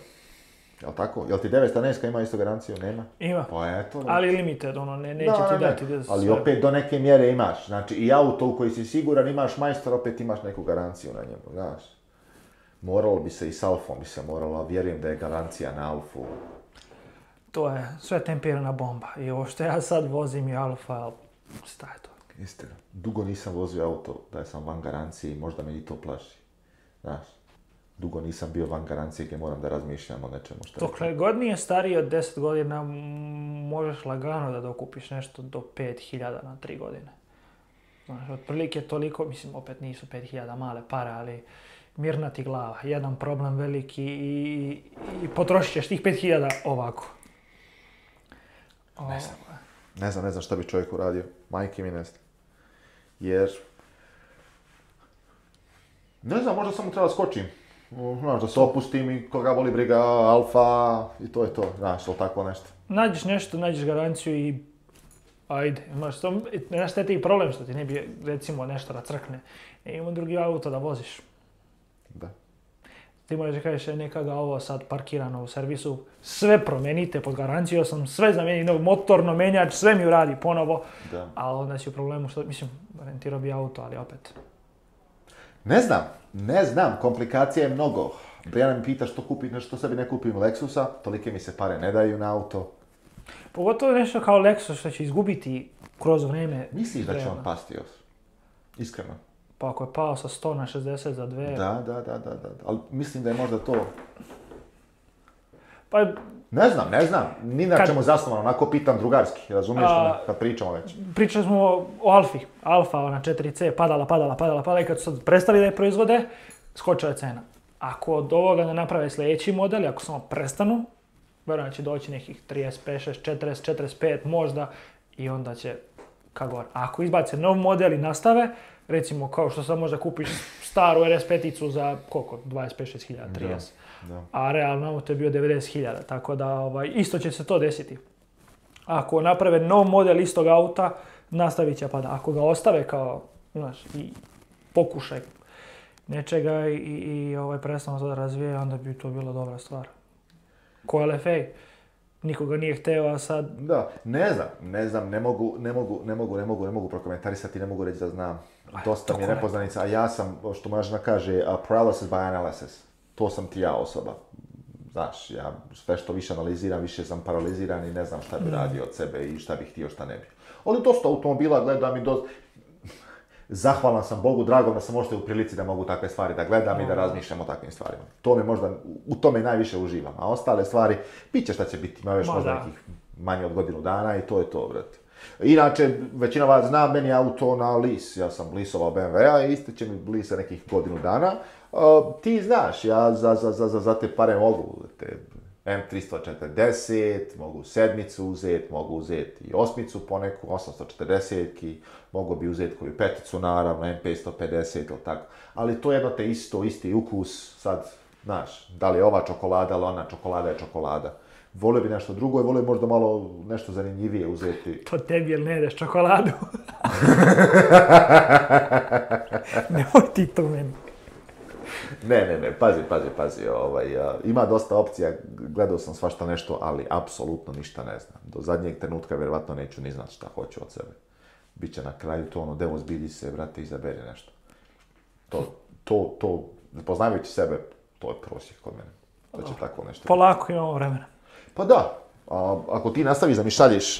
Jel tako? Jel ti 911 ima isto garanciju? Nema? Ima. Pa eto. Ali limited, ono, ne, neće ti dati. Da ali sve... opet do neke mjere imaš. Znači, i auto u koji si siguran imaš majstor, opet imaš neku garanciju na njemu, znaš. Moralo bi se i s Alfom bi se moralo, a vjerujem da je garancija na Alfu to je sve tempirana bomba. I ovo što ja sad vozim je alfa, šta je to? Istina. Dugo nisam vozio auto, da sam van garanciji, možda me i to plaši. Znaš, dugo nisam bio van garancije gdje moram da razmišljam o nečemu što Dokle god nije stariji od 10 godina, možeš lagano da dokupiš nešto do 5000 na 3 godine. Znaš, otprilike toliko, mislim, opet nisu 5000 male pare, ali mirna ti glava, jedan problem veliki i, i potrošit ćeš tih 5000 ovako. Ne znam. Ne znam, ne znam šta bi čovjek uradio. Majke mi ne znam. Jer... Ne znam, možda samo treba skočim. Znaš, da se opustim i koga voli briga, alfa i to je to. Znaš, ili tako nešto. Nađeš nešto, nađeš garanciju i ajde, imaš to, znaš je ti problem što ti ne bi recimo nešto da crkne. I ima drugi auto da voziš. Da ti moraš da kažeš e, neka ovo sad parkirano u servisu, sve promenite, pod garancijom sam sve zamijenio, motorno menjač, sve mi uradi ponovo. Da. A onda si u problemu što, mislim, rentirao bi auto, ali opet. Ne znam, ne znam, komplikacija je mnogo. Brijana mi pita što kupi, nešto sebi ne kupim Lexusa, tolike mi se pare ne daju na auto. Pogotovo nešto kao Lexus što će izgubiti kroz vrijeme. Misliš da će on pasti još? Iskreno. Pa ako je pao sa 100 na 60 za dve... Da, da, da, da, da. Ali mislim da je možda to... Pa... Ne znam, ne znam. Ni na kad... čemu zasnovano, onako pitam drugarski, razumiješ A... Ono, kad pričamo već. Pričali smo o, Alfi. Alfa, ona 4C, padala, padala, padala, padala i kad su sad prestali da je proizvode, skočila je cena. Ako od ovoga ne naprave sljedeći model, ako samo prestanu, vjerujem da će doći nekih 35, 6, 40, 45 možda i onda će, kako gore, ako izbace nov model i nastave, recimo kao što sad možda kupiš staru rs 5 za koliko, 25-6 A realno to je bio 90.000, hiljada, tako da ovaj, isto će se to desiti. Ako naprave nov model istog auta, nastavit će pada. Ako ga ostave kao, znaš, i pokušaj nečega i, i ovaj, prestano to da razvije, onda bi to bila dobra stvar. Ko LFA, nikoga nije hteo, a sad... Da, ne znam, ne znam, ne mogu, ne mogu, ne mogu, ne mogu, ne mogu prokomentarisati, ne mogu reći da znam. Dosta mi je nepoznanica, a ja sam, što moja žena kaže, a paralysis by analysis. To sam ti ja osoba. Znaš, ja sve što više analiziram, više sam paraliziran i ne znam šta bi mm. radio od sebe i šta bih htio, šta ne bi. Ali dosta automobila gledam i dosta zahvalan sam Bogu drago da sam možda u prilici da mogu takve stvari da gledam i da razmišljam o takvim stvarima. To me možda, u tome najviše uživam, a ostale stvari, bit će šta će biti, ima još možda nekih manje od godinu dana i to je to, brate. Inače, većina vas zna, meni je auto na lis, ja sam lisovao BMW-a i će mi lisa nekih godinu dana. E, ti znaš, ja za, za, za te pare mogu, te M340, mogu sedmicu uzeti, mogu uzeti i osmicu poneku, 840 ki, mogu bi uzeti koju peticu naravno, M550 ili tako. Ali to je jedno te isto, isti ukus, sad, znaš, da li je ova čokolada ili ona čokolada je čokolada. Volio bi nešto drugo i volio bi možda malo nešto zanimljivije uzeti. To tebi ne jedeš čokoladu. Nemoj ti to meni ne, ne, ne, pazi, pazi, pazi. Ovaj, ima dosta opcija, gledao sam svašta nešto, ali apsolutno ništa ne znam. Do zadnjeg trenutka vjerovatno neću ni znati šta hoću od sebe. Biće na kraju to ono, demo zbilji se, brate, izaberi nešto. To, to, to, poznavajući sebe, to je prosjek kod mene. To će tako nešto. Polako imamo vremena. Pa da, a, ako ti nastavi da mi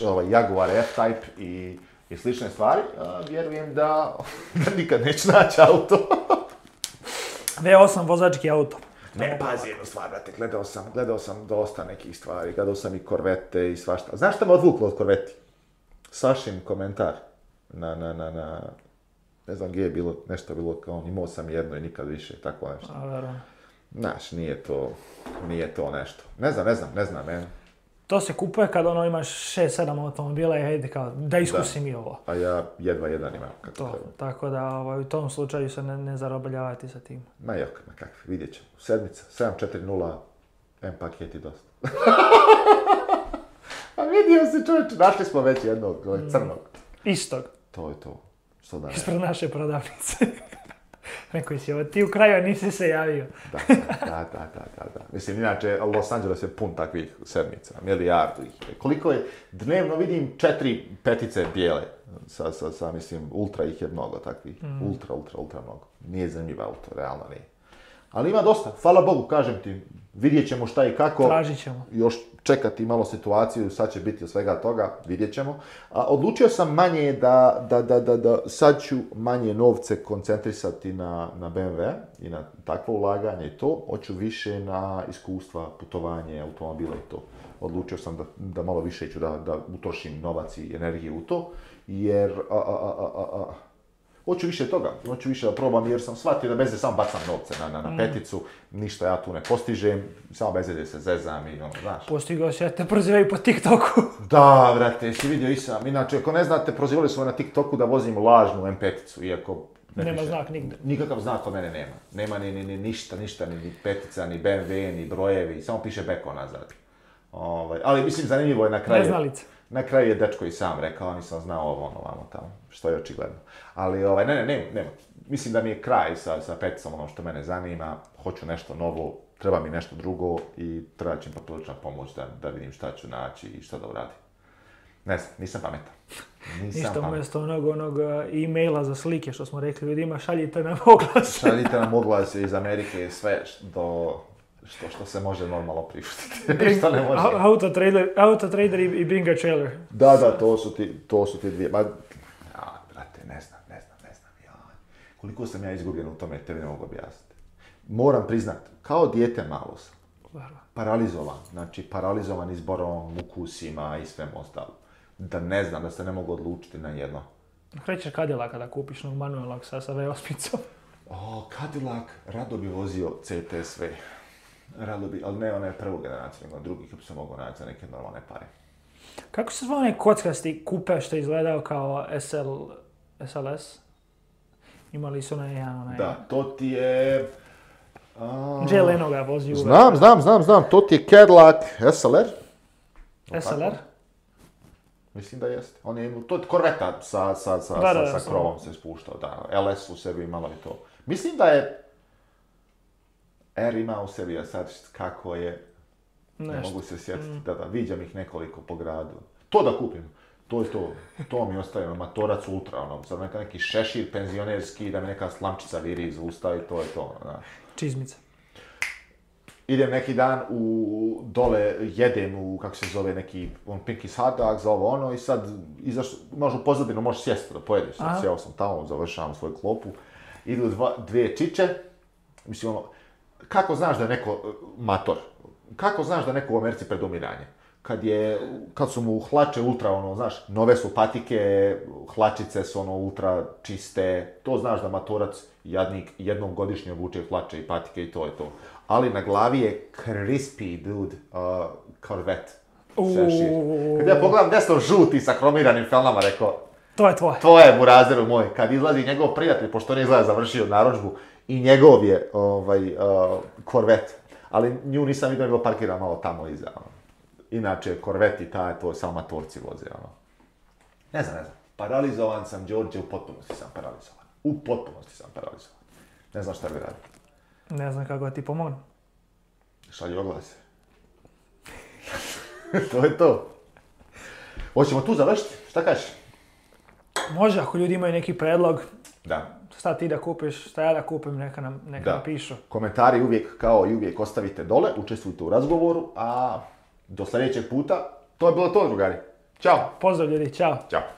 ovaj, Jaguar F-Type i, i slične stvari, vjerujem da, da nikad neću naći auto. V8 vozački auto. Ne, pazi jednu stvar, brate, gledao sam, gledao sam dosta nekih stvari, gledao sam i korvete i svašta. Znaš šta me odvuklo od korveti? Sašin komentar na, na, na, na, ne znam gdje je bilo, nešto bilo kao, imao sam jedno i nikad više, tako nešto. A, Znaš, nije to, nije to nešto. Ne znam, ne znam, ne znam, ne. To se kupuje kad ono imaš šest, sedam automobila i hejde kao da iskusim da. i ovo. A ja jedva jedan imam. Kako to, treba. tako da ovaj, u tom slučaju se ne, ne zarobljavati sa tim. Ma jok, ma kakvi, vidjet ćemo. Sedmica, 740, M paket i dosta. A vidio se čovječe, našli smo već jednog, ovaj mm. crnog. Istog. To je to. Što Ispred naše prodavnice. Rekao si, ovo ti u kraju nisi se javio. da, da, da, da, Mislim, inače, Los Angeles je pun takvih sedmica, milijardu ih. Koliko je, dnevno vidim četiri petice bijele, sa, sa, sa, mislim, ultra ih je mnogo takvih, mm. ultra, ultra, ultra mnogo. Nije zanimljiva auto, realno nije. Ali ima dosta, hvala Bogu, kažem ti, vidjet ćemo šta i kako. Tražit ćemo. Još čekati malo situaciju, sad će biti od svega toga, vidjet ćemo. A, odlučio sam manje da, da, da, da, da sad ću manje novce koncentrisati na, na BMW i na takvo ulaganje i to, hoću više na iskustva, putovanje, automobila i to. Odlučio sam da, da malo više ću da, da utrošim novac i energiju u to, jer... A, a, hoću više toga, hoću više da probam jer sam shvatio da bez samo bacam novce na, na, na mm. peticu, ništa ja tu ne postižem, samo bez se zezam i ono, znaš. Postigao se, ja te prozivaju po TikToku. da, vrate, jesi vidio i sam. Inače, ako ne znate, prozivali smo na TikToku da vozim lažnu m peticu, iako nema znak nigde. Nikakav znak od mene nema. Nema ni, ni, ni ništa, ništa, ni, ni petica, ni BMW, ni brojevi, samo piše beko nazad. Ovaj, ali mislim zanimljivo je na kraju. Neznalica. Na kraju je dečko i sam rekao, nisam znao ovo, ono, vamo tamo, što je očigledno. Ali, ovaj, ne, ne, ne, mislim da mi je kraj sa, sa peticom, ono što mene zanima, hoću nešto novo, treba mi nešto drugo i treba će mi pomoć da, da vidim šta ću naći i šta da uradim. Ne znam, nisam pametan. Nisam Ništa umjesto onog, onog e, e-maila za slike što smo rekli ljudima, šaljite nam oglas. šaljite nam oglas iz Amerike sve do što, što se može normalno priuštiti, što ne može. Autotrader auto trader i Binga trailer. Da, da, to su ti, to su ti dvije. Ma, ja, brate, ne znam, ne znam, ne znam. Ja. Koliko sam ja izgubljen u tome, tebi ne mogu objasniti. Moram priznat, kao dijete malo sam. Paralizovan, znači paralizovan izborom, ukusima i svem ostalo. Da ne znam, da se ne mogu odlučiti na jedno. Krećeš kadila kada kupiš nog manuelog sa, sa v O, Cadillac, rado bi vozio CTSV. Radilo bi, ali ne onaj prvu generaciju, nego drugih bi se mogu naći za neke normalne pare. Kako se zvao onaj kockasti kupe što je izgledao kao SL, SLS? Imali su onaj jedan onaj... Da, to ti je... A... Jay Leno ga vozi Znam, znam, znam, znam, to ti je Cadillac SLR. SLR? Mislim da jeste. On je imao, to je korveta sa, sa, sa, da, sa, sa krovom se spuštao, da. LS u sebi imalo i to. Mislim da je R ima u sebi, a sad kako je, ne mogu se sjetiti, mm. da, da, viđam ih nekoliko po gradu. To da kupim, to je to, to mi ostaje, amatorac ultra, ono, sad neka neki šešir penzionerski, da mi neka slamčica viri iz usta i to je to, ono, Čizmica. Idem neki dan u dole, jedem u, kako se zove, neki on Pinky's sadak za ovo ono, i sad, izaš, možda u pozadinu, možeš sjesti da pojedeš, sjeo sam tamo, završavam svoju klopu, idu dva, dvije čiče, mislim ono, kako znaš da je neko e, mator? Kako znaš da neko u Americi predomiranje? Kad, je, kad su mu hlače ultra, ono, znaš, nove su patike, hlačice su ono ultra čiste, to znaš da matorac jadnik jednom godišnje obuče hlače i patike i to je to. Ali na glavi je crispy dude, uh, korvet. Kad ja pogledam desno žuti sa kromiranim felnama, rekao, to je tvoje. To Burazeru moj. Kad izlazi njegov prijatelj, pošto ne izgleda završio narudžbu, i njegov je ovaj, uh, korvet. Ali nju nisam vidio, nego parkira malo tamo iza. Ono. Inače, korvet i ta, to samo torci voze. Ono. Ne znam, ne znam. Paralizovan sam, Đorđe, u potpunosti sam paralizovan. U potpunosti sam paralizovan. Ne znam šta bi radio. Ne znam kako ti pomognu. Šalji oglase. to je to. Hoćemo tu završiti? Šta kažeš? Može, ako ljudi imaju neki predlog. Da šta ti da kupiš, šta ja da kupim, neka nam, neka da. pišu. Komentari uvijek kao i uvijek ostavite dole, učestvujte u razgovoru, a do sljedećeg puta, to je bilo to drugari. Ćao! Pozdrav ljudi, čao! Ćao!